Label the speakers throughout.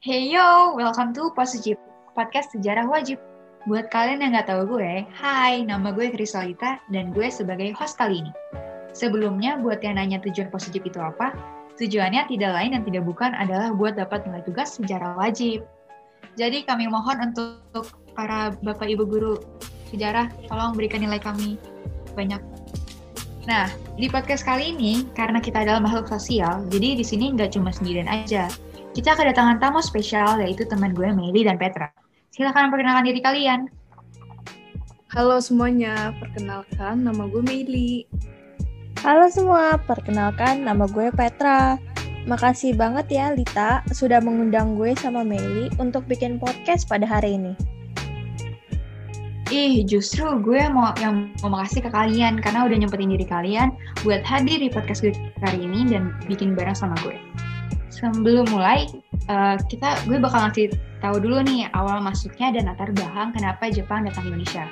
Speaker 1: Hey yo, welcome to Positif, podcast sejarah wajib. Buat kalian yang nggak tahu gue, hai, nama gue Krisolita dan gue sebagai host kali ini. Sebelumnya, buat yang nanya tujuan positif itu apa, tujuannya tidak lain dan tidak bukan adalah buat dapat nilai tugas sejarah wajib. Jadi kami mohon untuk para bapak ibu guru sejarah, tolong berikan nilai kami banyak. Nah, di podcast kali ini, karena kita adalah makhluk sosial, jadi di sini nggak cuma sendirian aja, kita kedatangan tamu spesial yaitu teman gue Meli dan Petra. Silahkan perkenalkan diri kalian.
Speaker 2: Halo semuanya, perkenalkan nama gue Meli.
Speaker 3: Halo semua, perkenalkan nama gue Petra. Makasih banget ya Lita sudah mengundang gue sama Meli untuk bikin podcast pada hari ini.
Speaker 1: Ih, justru gue mau yang mau makasih ke kalian karena udah nyempetin diri kalian buat hadir di podcast gue hari ini dan bikin bareng sama gue sebelum mulai uh, kita gue bakal ngasih tahu dulu nih awal masuknya dan latar belakang kenapa Jepang datang ke Indonesia.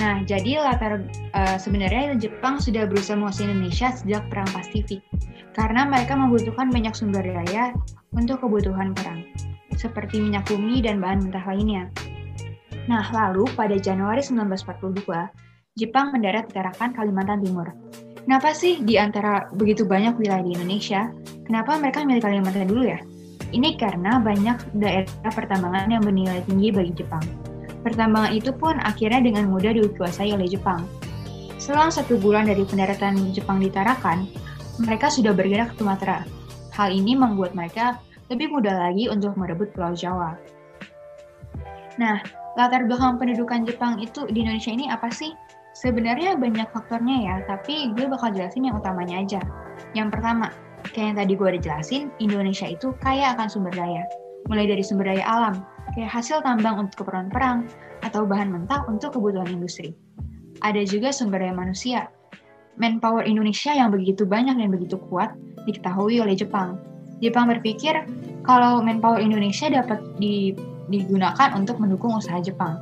Speaker 1: Nah, jadi latar uh, sebenarnya Jepang sudah berusaha menguasai Indonesia sejak Perang Pasifik karena mereka membutuhkan banyak sumber daya untuk kebutuhan perang, seperti minyak bumi dan bahan mentah lainnya. Nah, lalu pada Januari 1942, Jepang mendarat di Tarakan, Kalimantan Timur. Kenapa sih di antara begitu banyak wilayah di Indonesia, kenapa mereka milih Kalimantan dulu ya? Ini karena banyak daerah pertambangan yang bernilai tinggi bagi Jepang. Pertambangan itu pun akhirnya dengan mudah dikuasai oleh Jepang. Selang satu bulan dari pendaratan Jepang di Tarakan, mereka sudah bergerak ke Sumatera. Hal ini membuat mereka lebih mudah lagi untuk merebut Pulau Jawa. Nah, latar belakang pendudukan Jepang itu di Indonesia ini apa sih? Sebenarnya banyak faktornya ya, tapi gue bakal jelasin yang utamanya aja. Yang pertama, kayak yang tadi gue udah jelasin, Indonesia itu kaya akan sumber daya. Mulai dari sumber daya alam, kayak hasil tambang untuk keperluan perang, atau bahan mentah untuk kebutuhan industri. Ada juga sumber daya manusia. Manpower Indonesia yang begitu banyak dan begitu kuat diketahui oleh Jepang. Jepang berpikir kalau manpower Indonesia dapat digunakan untuk mendukung usaha Jepang.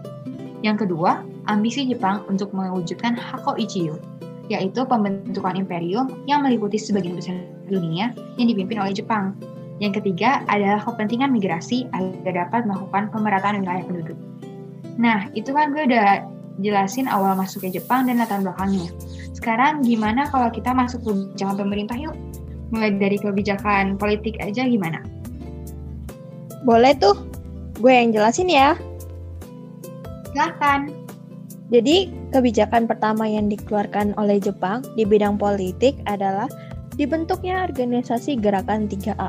Speaker 1: Yang kedua, ambisi Jepang untuk mewujudkan Hako Ichiyo, yaitu pembentukan imperium yang meliputi sebagian besar dunia yang dipimpin oleh Jepang. Yang ketiga adalah kepentingan migrasi agar dapat melakukan pemerataan wilayah penduduk. Nah, itu kan gue udah jelasin awal masuknya Jepang dan latar belakangnya. Sekarang gimana kalau kita masuk ke kebijakan pemerintah yuk? Mulai dari kebijakan politik aja gimana?
Speaker 3: Boleh tuh, gue yang jelasin ya.
Speaker 1: Silahkan.
Speaker 3: Jadi, kebijakan pertama yang dikeluarkan oleh Jepang di bidang politik adalah dibentuknya organisasi Gerakan 3A.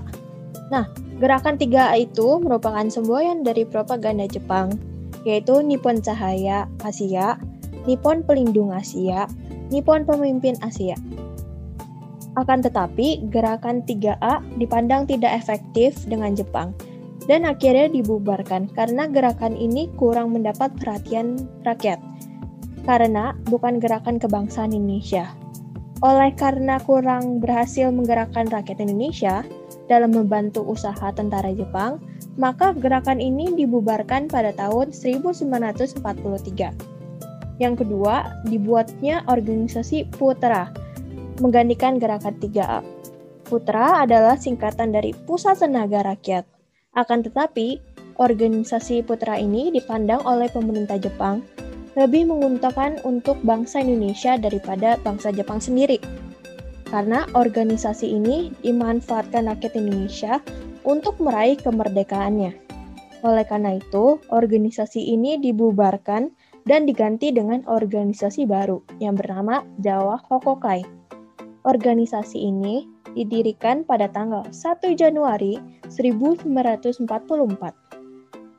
Speaker 3: Nah, Gerakan 3A itu merupakan semboyan dari propaganda Jepang, yaitu Nippon Cahaya Asia, Nippon Pelindung Asia, Nippon Pemimpin Asia. Akan tetapi, Gerakan 3A dipandang tidak efektif dengan Jepang, dan akhirnya dibubarkan karena gerakan ini kurang mendapat perhatian rakyat karena bukan gerakan kebangsaan Indonesia. Oleh karena kurang berhasil menggerakkan rakyat Indonesia dalam membantu usaha tentara Jepang, maka gerakan ini dibubarkan pada tahun 1943. Yang kedua, dibuatnya organisasi Putra, menggantikan gerakan 3A. Putra adalah singkatan dari Pusat Tenaga Rakyat. Akan tetapi, organisasi Putra ini dipandang oleh pemerintah Jepang lebih menguntungkan untuk bangsa Indonesia daripada bangsa Jepang sendiri. Karena organisasi ini dimanfaatkan rakyat Indonesia untuk meraih kemerdekaannya. Oleh karena itu, organisasi ini dibubarkan dan diganti dengan organisasi baru yang bernama Jawa Hokokai. Organisasi ini didirikan pada tanggal 1 Januari 1944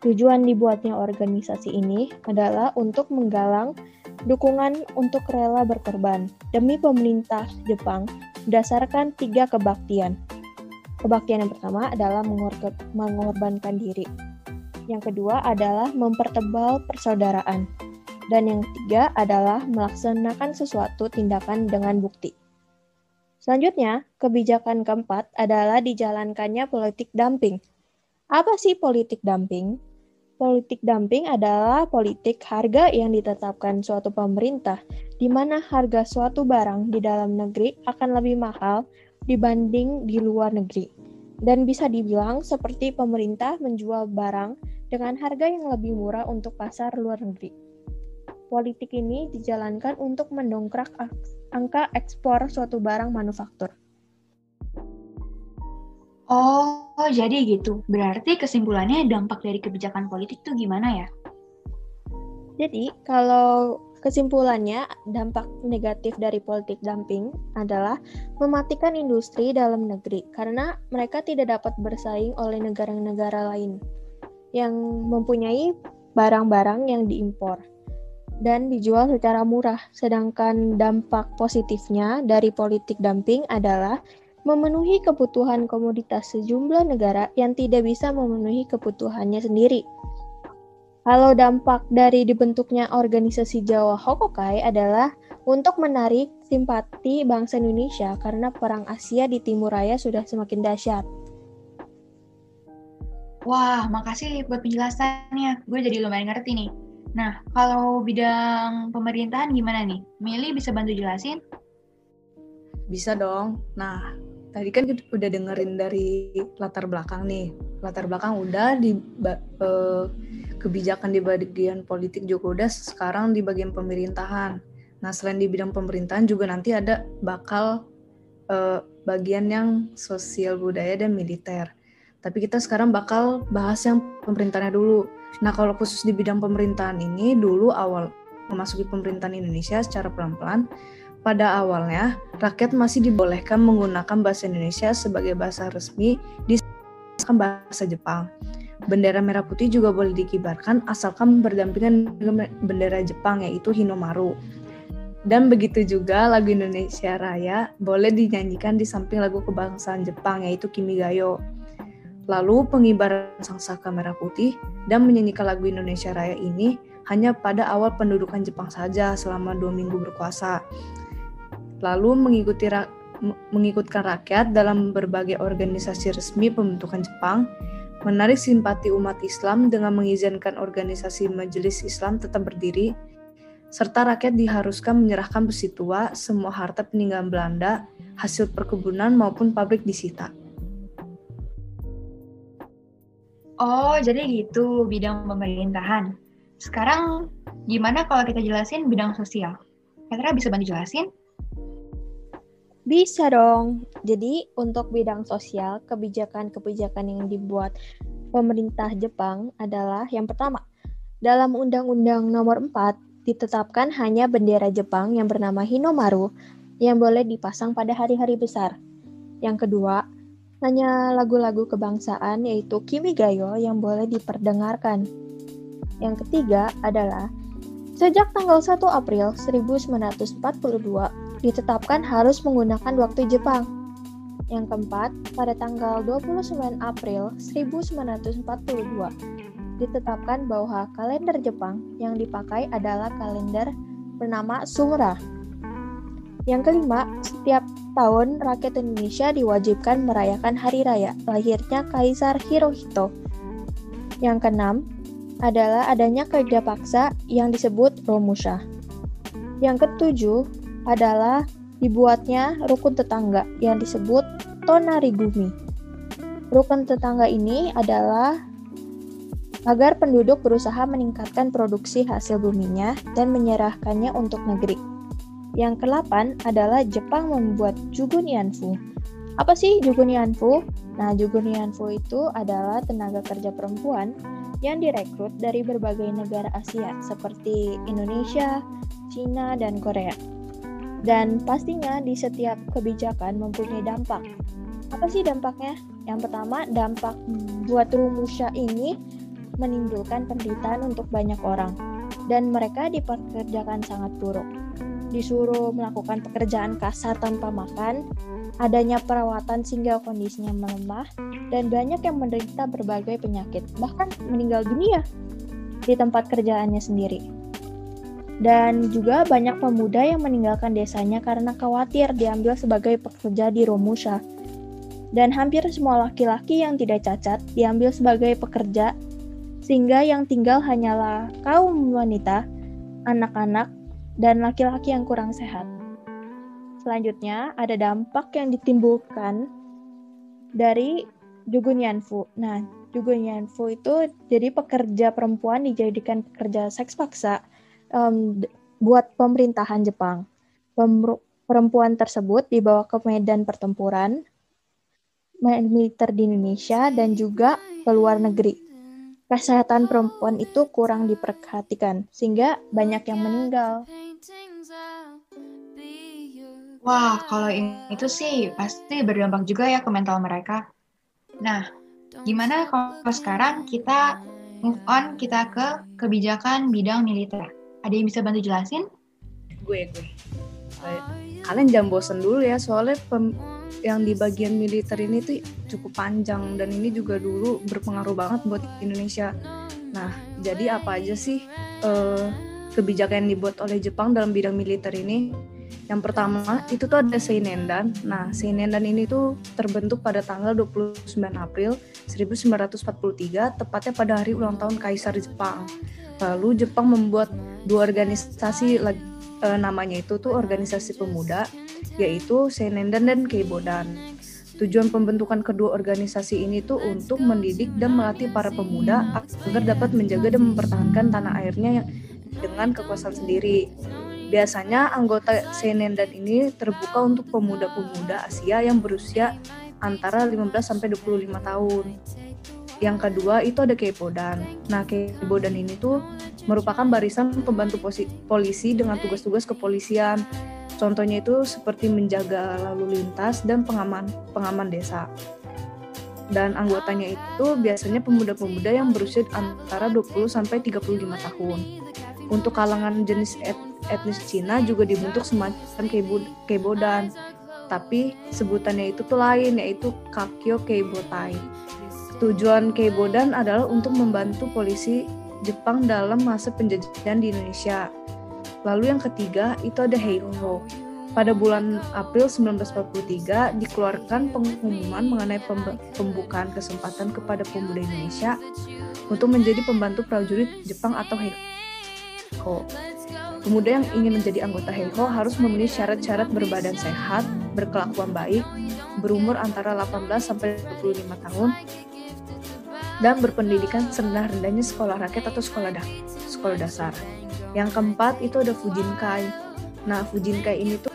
Speaker 3: Tujuan dibuatnya organisasi ini adalah untuk menggalang dukungan untuk rela berkorban demi pemerintah Jepang berdasarkan tiga kebaktian. Kebaktian yang pertama adalah mengorbankan diri. Yang kedua adalah mempertebal persaudaraan. Dan yang ketiga adalah melaksanakan sesuatu tindakan dengan bukti. Selanjutnya, kebijakan keempat adalah dijalankannya politik dumping. Apa sih politik dumping? Politik dumping adalah politik harga yang ditetapkan suatu pemerintah, di mana harga suatu barang di dalam negeri akan lebih mahal dibanding di luar negeri. Dan bisa dibilang seperti pemerintah menjual barang dengan harga yang lebih murah untuk pasar luar negeri. Politik ini dijalankan untuk mendongkrak angka ekspor suatu barang manufaktur.
Speaker 1: Oh, jadi gitu. Berarti kesimpulannya dampak dari kebijakan politik tuh gimana ya?
Speaker 3: Jadi, kalau kesimpulannya, dampak negatif dari politik dumping adalah mematikan industri dalam negeri karena mereka tidak dapat bersaing oleh negara-negara lain yang mempunyai barang-barang yang diimpor dan dijual secara murah. Sedangkan dampak positifnya dari politik dumping adalah memenuhi kebutuhan komoditas sejumlah negara yang tidak bisa memenuhi kebutuhannya sendiri. Kalau dampak dari dibentuknya organisasi Jawa Hokokai adalah untuk menarik simpati bangsa Indonesia karena perang Asia di Timur Raya sudah semakin dahsyat.
Speaker 1: Wah, makasih buat penjelasannya. Gue jadi lumayan ngerti nih. Nah, kalau bidang pemerintahan gimana nih? Mili bisa bantu jelasin?
Speaker 2: Bisa dong. Nah, tadi kan udah dengerin dari latar belakang nih. Latar belakang udah di uh, kebijakan di bagian politik juga udah sekarang di bagian pemerintahan. Nah, selain di bidang pemerintahan juga nanti ada bakal uh, bagian yang sosial budaya dan militer. Tapi kita sekarang bakal bahas yang pemerintahannya dulu. Nah, kalau khusus di bidang pemerintahan ini dulu awal memasuki pemerintahan Indonesia secara pelan-pelan pada awalnya, rakyat masih dibolehkan menggunakan bahasa Indonesia sebagai bahasa resmi di bahasa Jepang. Bendera merah putih juga boleh dikibarkan asalkan berdampingan dengan bendera Jepang yaitu Hinomaru. Dan begitu juga lagu Indonesia Raya boleh dinyanyikan di samping lagu kebangsaan Jepang yaitu Kimigayo. Lalu pengibaran sang saka merah putih dan menyanyikan lagu Indonesia Raya ini hanya pada awal pendudukan Jepang saja selama dua minggu berkuasa lalu mengikuti ra mengikutkan rakyat dalam berbagai organisasi resmi pembentukan Jepang, menarik simpati umat Islam dengan mengizinkan organisasi Majelis Islam tetap berdiri, serta rakyat diharuskan menyerahkan besi tua, semua harta peninggalan Belanda, hasil perkebunan maupun pabrik disita.
Speaker 1: Oh, jadi gitu bidang pemerintahan. Sekarang gimana kalau kita jelasin bidang sosial? Petra bisa bantu jelasin?
Speaker 3: Bisa dong. Jadi untuk bidang sosial, kebijakan-kebijakan yang dibuat pemerintah Jepang adalah yang pertama, dalam Undang-Undang Nomor 4 ditetapkan hanya bendera Jepang yang bernama Hinomaru yang boleh dipasang pada hari-hari besar. Yang kedua, hanya lagu-lagu kebangsaan yaitu Kimigayo yang boleh diperdengarkan. Yang ketiga adalah sejak tanggal 1 April 1942 ditetapkan harus menggunakan waktu Jepang. Yang keempat, pada tanggal 29 April 1942, ditetapkan bahwa kalender Jepang yang dipakai adalah kalender bernama Sumra. Yang kelima, setiap tahun rakyat Indonesia diwajibkan merayakan hari raya lahirnya Kaisar Hirohito. Yang keenam, adalah adanya kerja paksa yang disebut Romusha. Yang ketujuh, adalah dibuatnya rukun tetangga yang disebut Tonarigumi. Rukun tetangga ini adalah agar penduduk berusaha meningkatkan produksi hasil buminya dan menyerahkannya untuk negeri. Yang kedelapan adalah Jepang membuat Jugunianfu. Apa sih Jugunianfu? Nah, Jugunianfu itu adalah tenaga kerja perempuan yang direkrut dari berbagai negara Asia seperti Indonesia, Cina, dan Korea. Dan pastinya di setiap kebijakan mempunyai dampak. Apa sih dampaknya? Yang pertama, dampak buat rumusya ini menimbulkan penderitaan untuk banyak orang dan mereka dipekerjakan sangat buruk. Disuruh melakukan pekerjaan kasar tanpa makan, adanya perawatan sehingga kondisinya melemah, dan banyak yang menderita berbagai penyakit, bahkan meninggal dunia di tempat kerjaannya sendiri. Dan juga banyak pemuda yang meninggalkan desanya karena khawatir diambil sebagai pekerja di Romusha. Dan hampir semua laki-laki yang tidak cacat diambil sebagai pekerja, sehingga yang tinggal hanyalah kaum wanita, anak-anak, dan laki-laki yang kurang sehat. Selanjutnya, ada dampak yang ditimbulkan dari Jugunyanfu. Nah, Jugunyanfu itu jadi pekerja perempuan dijadikan pekerja seks paksa um, buat pemerintahan Jepang. Perempuan tersebut dibawa ke medan pertempuran militer di Indonesia dan juga ke luar negeri. Kesehatan perempuan itu kurang diperhatikan sehingga banyak yang meninggal.
Speaker 1: Wah, kalau itu sih pasti berdampak juga ya ke mental mereka. Nah, gimana kalau sekarang kita move on kita ke kebijakan bidang militer? Ada yang bisa bantu jelasin?
Speaker 2: Gue, gue. Kalian jangan bosen dulu ya, soalnya pem yang di bagian militer ini tuh cukup panjang dan ini juga dulu berpengaruh banget buat Indonesia. Nah, jadi apa aja sih uh, kebijakan yang dibuat oleh Jepang dalam bidang militer ini? Yang pertama itu tuh ada Seinendan. Nah, Seinendan ini tuh terbentuk pada tanggal 29 April 1943, tepatnya pada hari ulang tahun Kaisar Jepang. Lalu Jepang membuat dua organisasi e, namanya itu tuh organisasi pemuda, yaitu Seinendan dan Keibodan. Tujuan pembentukan kedua organisasi ini tuh untuk mendidik dan melatih para pemuda agar dapat menjaga dan mempertahankan tanah airnya dengan kekuasaan sendiri. Biasanya anggota Senendan ini terbuka untuk pemuda-pemuda Asia yang berusia antara 15 sampai 25 tahun. Yang kedua itu ada Keipodan. Nah, Keipodan ini tuh merupakan barisan pembantu polisi dengan tugas-tugas kepolisian. Contohnya itu seperti menjaga lalu lintas dan pengaman pengaman desa. Dan anggotanya itu biasanya pemuda-pemuda yang berusia antara 20 sampai 35 tahun. Untuk kalangan jenis et etnis Cina juga dibentuk semacam keibodan, tapi sebutannya itu tuh lain yaitu Kakyo Keibotai. Tujuan keibodan adalah untuk membantu polisi Jepang dalam masa penjajahan di Indonesia. Lalu yang ketiga itu ada Heiho. Pada bulan April 1943 dikeluarkan pengumuman mengenai pembukaan kesempatan kepada pemuda Indonesia untuk menjadi pembantu prajurit Jepang atau Heiho. Pemuda yang ingin menjadi anggota HEHO harus memenuhi syarat-syarat berbadan sehat, berkelakuan baik, berumur antara 18 sampai 25 tahun, dan berpendidikan serendah-rendahnya sekolah rakyat atau sekolah, da sekolah dasar. Yang keempat itu ada Fujinkai. Nah, Fujinkai ini tuh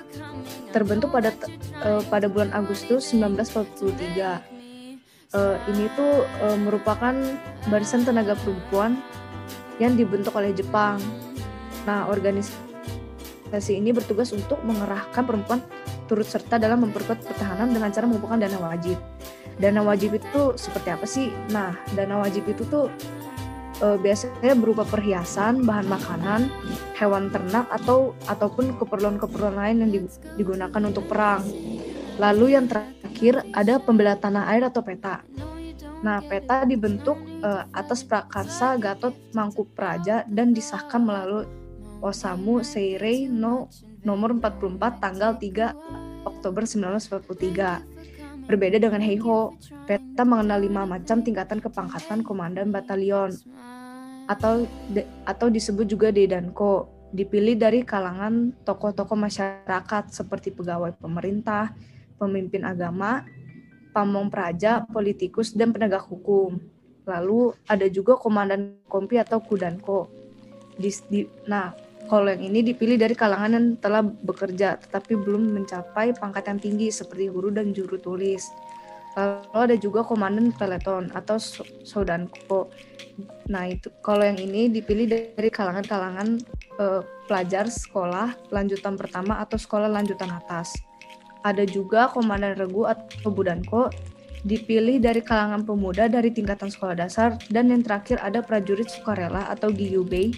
Speaker 2: terbentuk pada uh, pada bulan Agustus 1943. Uh, ini tuh uh, merupakan barisan tenaga perempuan yang dibentuk oleh Jepang Nah, organisasi ini bertugas untuk mengerahkan perempuan turut serta dalam memperkuat pertahanan dengan cara mengumpulkan dana wajib. Dana wajib itu seperti apa sih? Nah, dana wajib itu tuh e, biasanya berupa perhiasan, bahan makanan, hewan ternak atau ataupun keperluan-keperluan lain yang digunakan untuk perang. Lalu yang terakhir ada pembela tanah air atau peta. Nah, peta dibentuk e, atas prakarsa Gatot Mangkupraja dan disahkan melalui Osamu Seirei no nomor 44 tanggal 3 Oktober 1943. Berbeda dengan Heiho, peta mengenal lima macam tingkatan kepangkatan komandan batalion atau de, atau disebut juga Dedanko, dipilih dari kalangan tokoh-tokoh masyarakat seperti pegawai pemerintah, pemimpin agama, pamong praja, politikus, dan penegak hukum. Lalu ada juga komandan kompi atau kudanko. Di, di, nah, kalau yang ini dipilih dari kalangan yang telah bekerja tetapi belum mencapai pangkat yang tinggi seperti guru dan juru tulis. Lalu ada juga komandan peleton atau sodanko. Nah itu kalau yang ini dipilih dari kalangan-kalangan eh, pelajar sekolah lanjutan pertama atau sekolah lanjutan atas. Ada juga komandan regu atau budanko dipilih dari kalangan pemuda dari tingkatan sekolah dasar dan yang terakhir ada prajurit sukarela atau Giyubei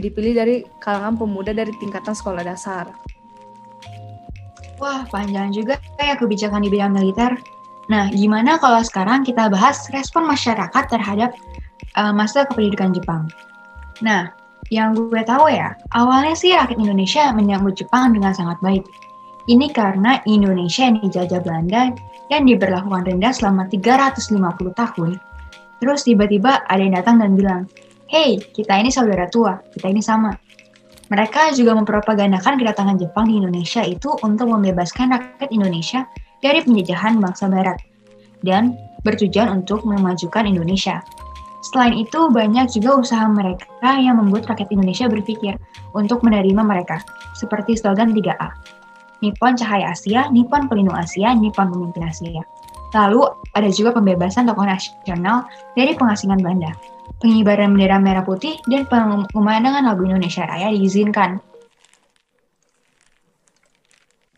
Speaker 2: dipilih dari kalangan pemuda dari tingkatan sekolah dasar.
Speaker 1: Wah, panjang juga ya kebijakan di bidang militer. Nah, gimana kalau sekarang kita bahas respon masyarakat terhadap uh, masa kependudukan Jepang? Nah, yang gue tahu ya, awalnya sih rakyat Indonesia menyambut Jepang dengan sangat baik. Ini karena Indonesia yang dijajah Belanda dan diberlakukan rendah selama 350 tahun. Terus tiba-tiba ada yang datang dan bilang, Hey, kita ini saudara tua, kita ini sama. Mereka juga mempropagandakan kedatangan Jepang di Indonesia itu untuk membebaskan rakyat Indonesia dari penjajahan bangsa Barat. Dan bertujuan untuk memajukan Indonesia. Selain itu, banyak juga usaha mereka yang membuat rakyat Indonesia berpikir untuk menerima mereka, seperti slogan 3A. Nippon Cahaya Asia, Nippon Pelindung Asia, Nippon Pemimpin Asia. Lalu, ada juga pembebasan tokoh nasional dari pengasingan Belanda. Pengibaran bendera merah putih dan pemandangan lagu Indonesia Raya diizinkan.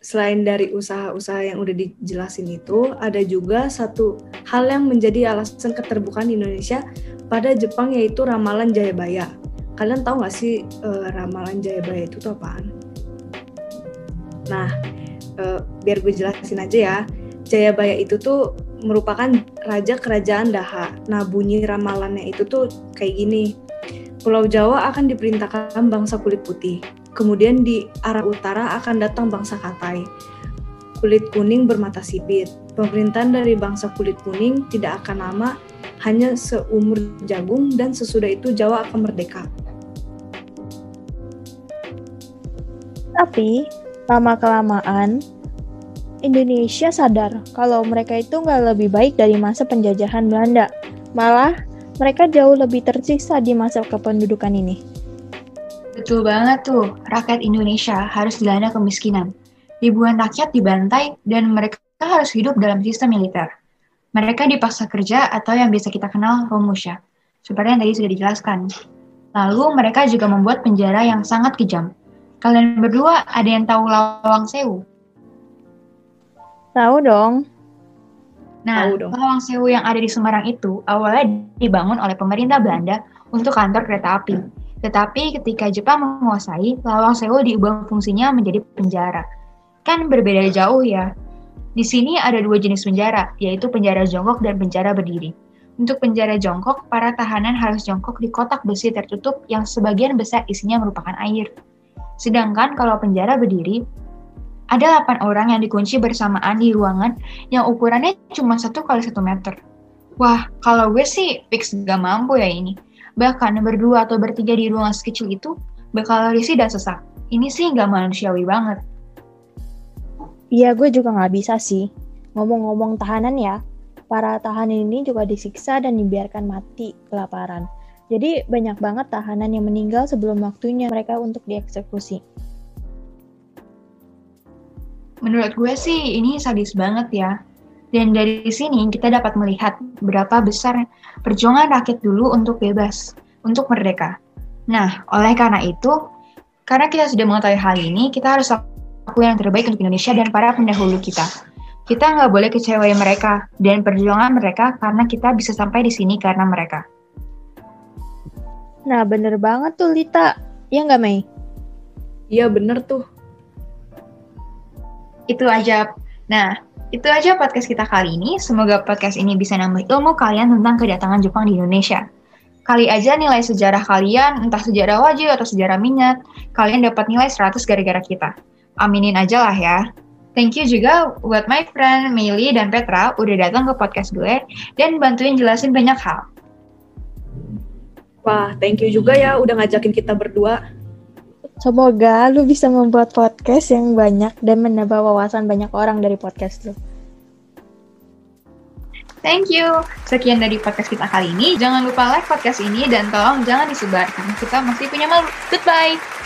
Speaker 2: Selain dari usaha-usaha yang udah dijelasin itu, ada juga satu hal yang menjadi alasan keterbukaan Indonesia pada Jepang yaitu ramalan Jayabaya. Kalian tahu nggak sih uh, ramalan Jayabaya itu tuh apaan? Nah, uh, biar gue jelasin aja ya. Jayabaya itu tuh merupakan raja kerajaan Daha. Nah, bunyi ramalannya itu tuh kayak gini. Pulau Jawa akan diperintahkan bangsa kulit putih. Kemudian di arah utara akan datang bangsa Katai. Kulit kuning bermata sipit. Pemerintahan dari bangsa kulit kuning tidak akan lama hanya seumur jagung dan sesudah itu Jawa akan merdeka.
Speaker 3: Tapi lama-kelamaan Indonesia sadar kalau mereka itu nggak lebih baik dari masa penjajahan Belanda. Malah mereka jauh lebih tersiksa di masa kependudukan ini.
Speaker 1: Betul banget tuh, rakyat Indonesia harus dilanda kemiskinan. Ribuan rakyat dibantai dan mereka harus hidup dalam sistem militer. Mereka dipaksa kerja atau yang bisa kita kenal Romusha, seperti yang tadi sudah dijelaskan. Lalu mereka juga membuat penjara yang sangat kejam. Kalian berdua ada yang tahu Lawang Sewu?
Speaker 3: Tahu dong.
Speaker 1: Nah, tahu dong. Lawang Sewu yang ada di Semarang itu awalnya dibangun oleh pemerintah Belanda untuk kantor kereta api. Tetapi ketika Jepang menguasai, Lawang Sewu diubah fungsinya menjadi penjara. Kan berbeda jauh ya. Di sini ada dua jenis penjara, yaitu penjara jongkok dan penjara berdiri. Untuk penjara jongkok, para tahanan harus jongkok di kotak besi tertutup yang sebagian besar isinya merupakan air. Sedangkan kalau penjara berdiri, ada 8 orang yang dikunci bersamaan di ruangan yang ukurannya cuma 1 kali 1 meter. Wah, kalau gue sih fix gak mampu ya ini. Bahkan berdua atau bertiga di ruangan sekecil itu bakal risih dan sesak. Ini sih gak manusiawi banget.
Speaker 3: Iya, gue juga nggak bisa sih. Ngomong-ngomong tahanan ya, para tahanan ini juga disiksa dan dibiarkan mati kelaparan. Jadi banyak banget tahanan yang meninggal sebelum waktunya mereka untuk dieksekusi.
Speaker 1: Menurut gue sih ini sadis banget ya. Dan dari sini kita dapat melihat berapa besar perjuangan rakyat dulu untuk bebas, untuk merdeka. Nah, oleh karena itu, karena kita sudah mengetahui hal ini, kita harus aku yang terbaik untuk Indonesia dan para pendahulu kita. Kita nggak boleh kecewain mereka dan perjuangan mereka karena kita bisa sampai di sini karena mereka.
Speaker 3: Nah, bener banget tuh Lita. Iya nggak, Mei?
Speaker 2: Iya, bener tuh.
Speaker 1: Itu aja. Nah, itu aja podcast kita kali ini. Semoga podcast ini bisa nambah ilmu kalian tentang kedatangan Jepang di Indonesia. Kali aja nilai sejarah kalian, entah sejarah wajib atau sejarah minyak, kalian dapat nilai 100 gara-gara kita aminin aja lah ya. Thank you juga buat my friend Meili dan Petra udah datang ke podcast gue dan bantuin jelasin banyak hal.
Speaker 2: Wah, thank you juga ya udah ngajakin kita berdua.
Speaker 3: Semoga lu bisa membuat podcast yang banyak dan menambah wawasan banyak orang dari podcast lu.
Speaker 1: Thank you. Sekian dari podcast kita kali ini. Jangan lupa like podcast ini dan tolong jangan disebarkan. Kita masih punya malu. Goodbye.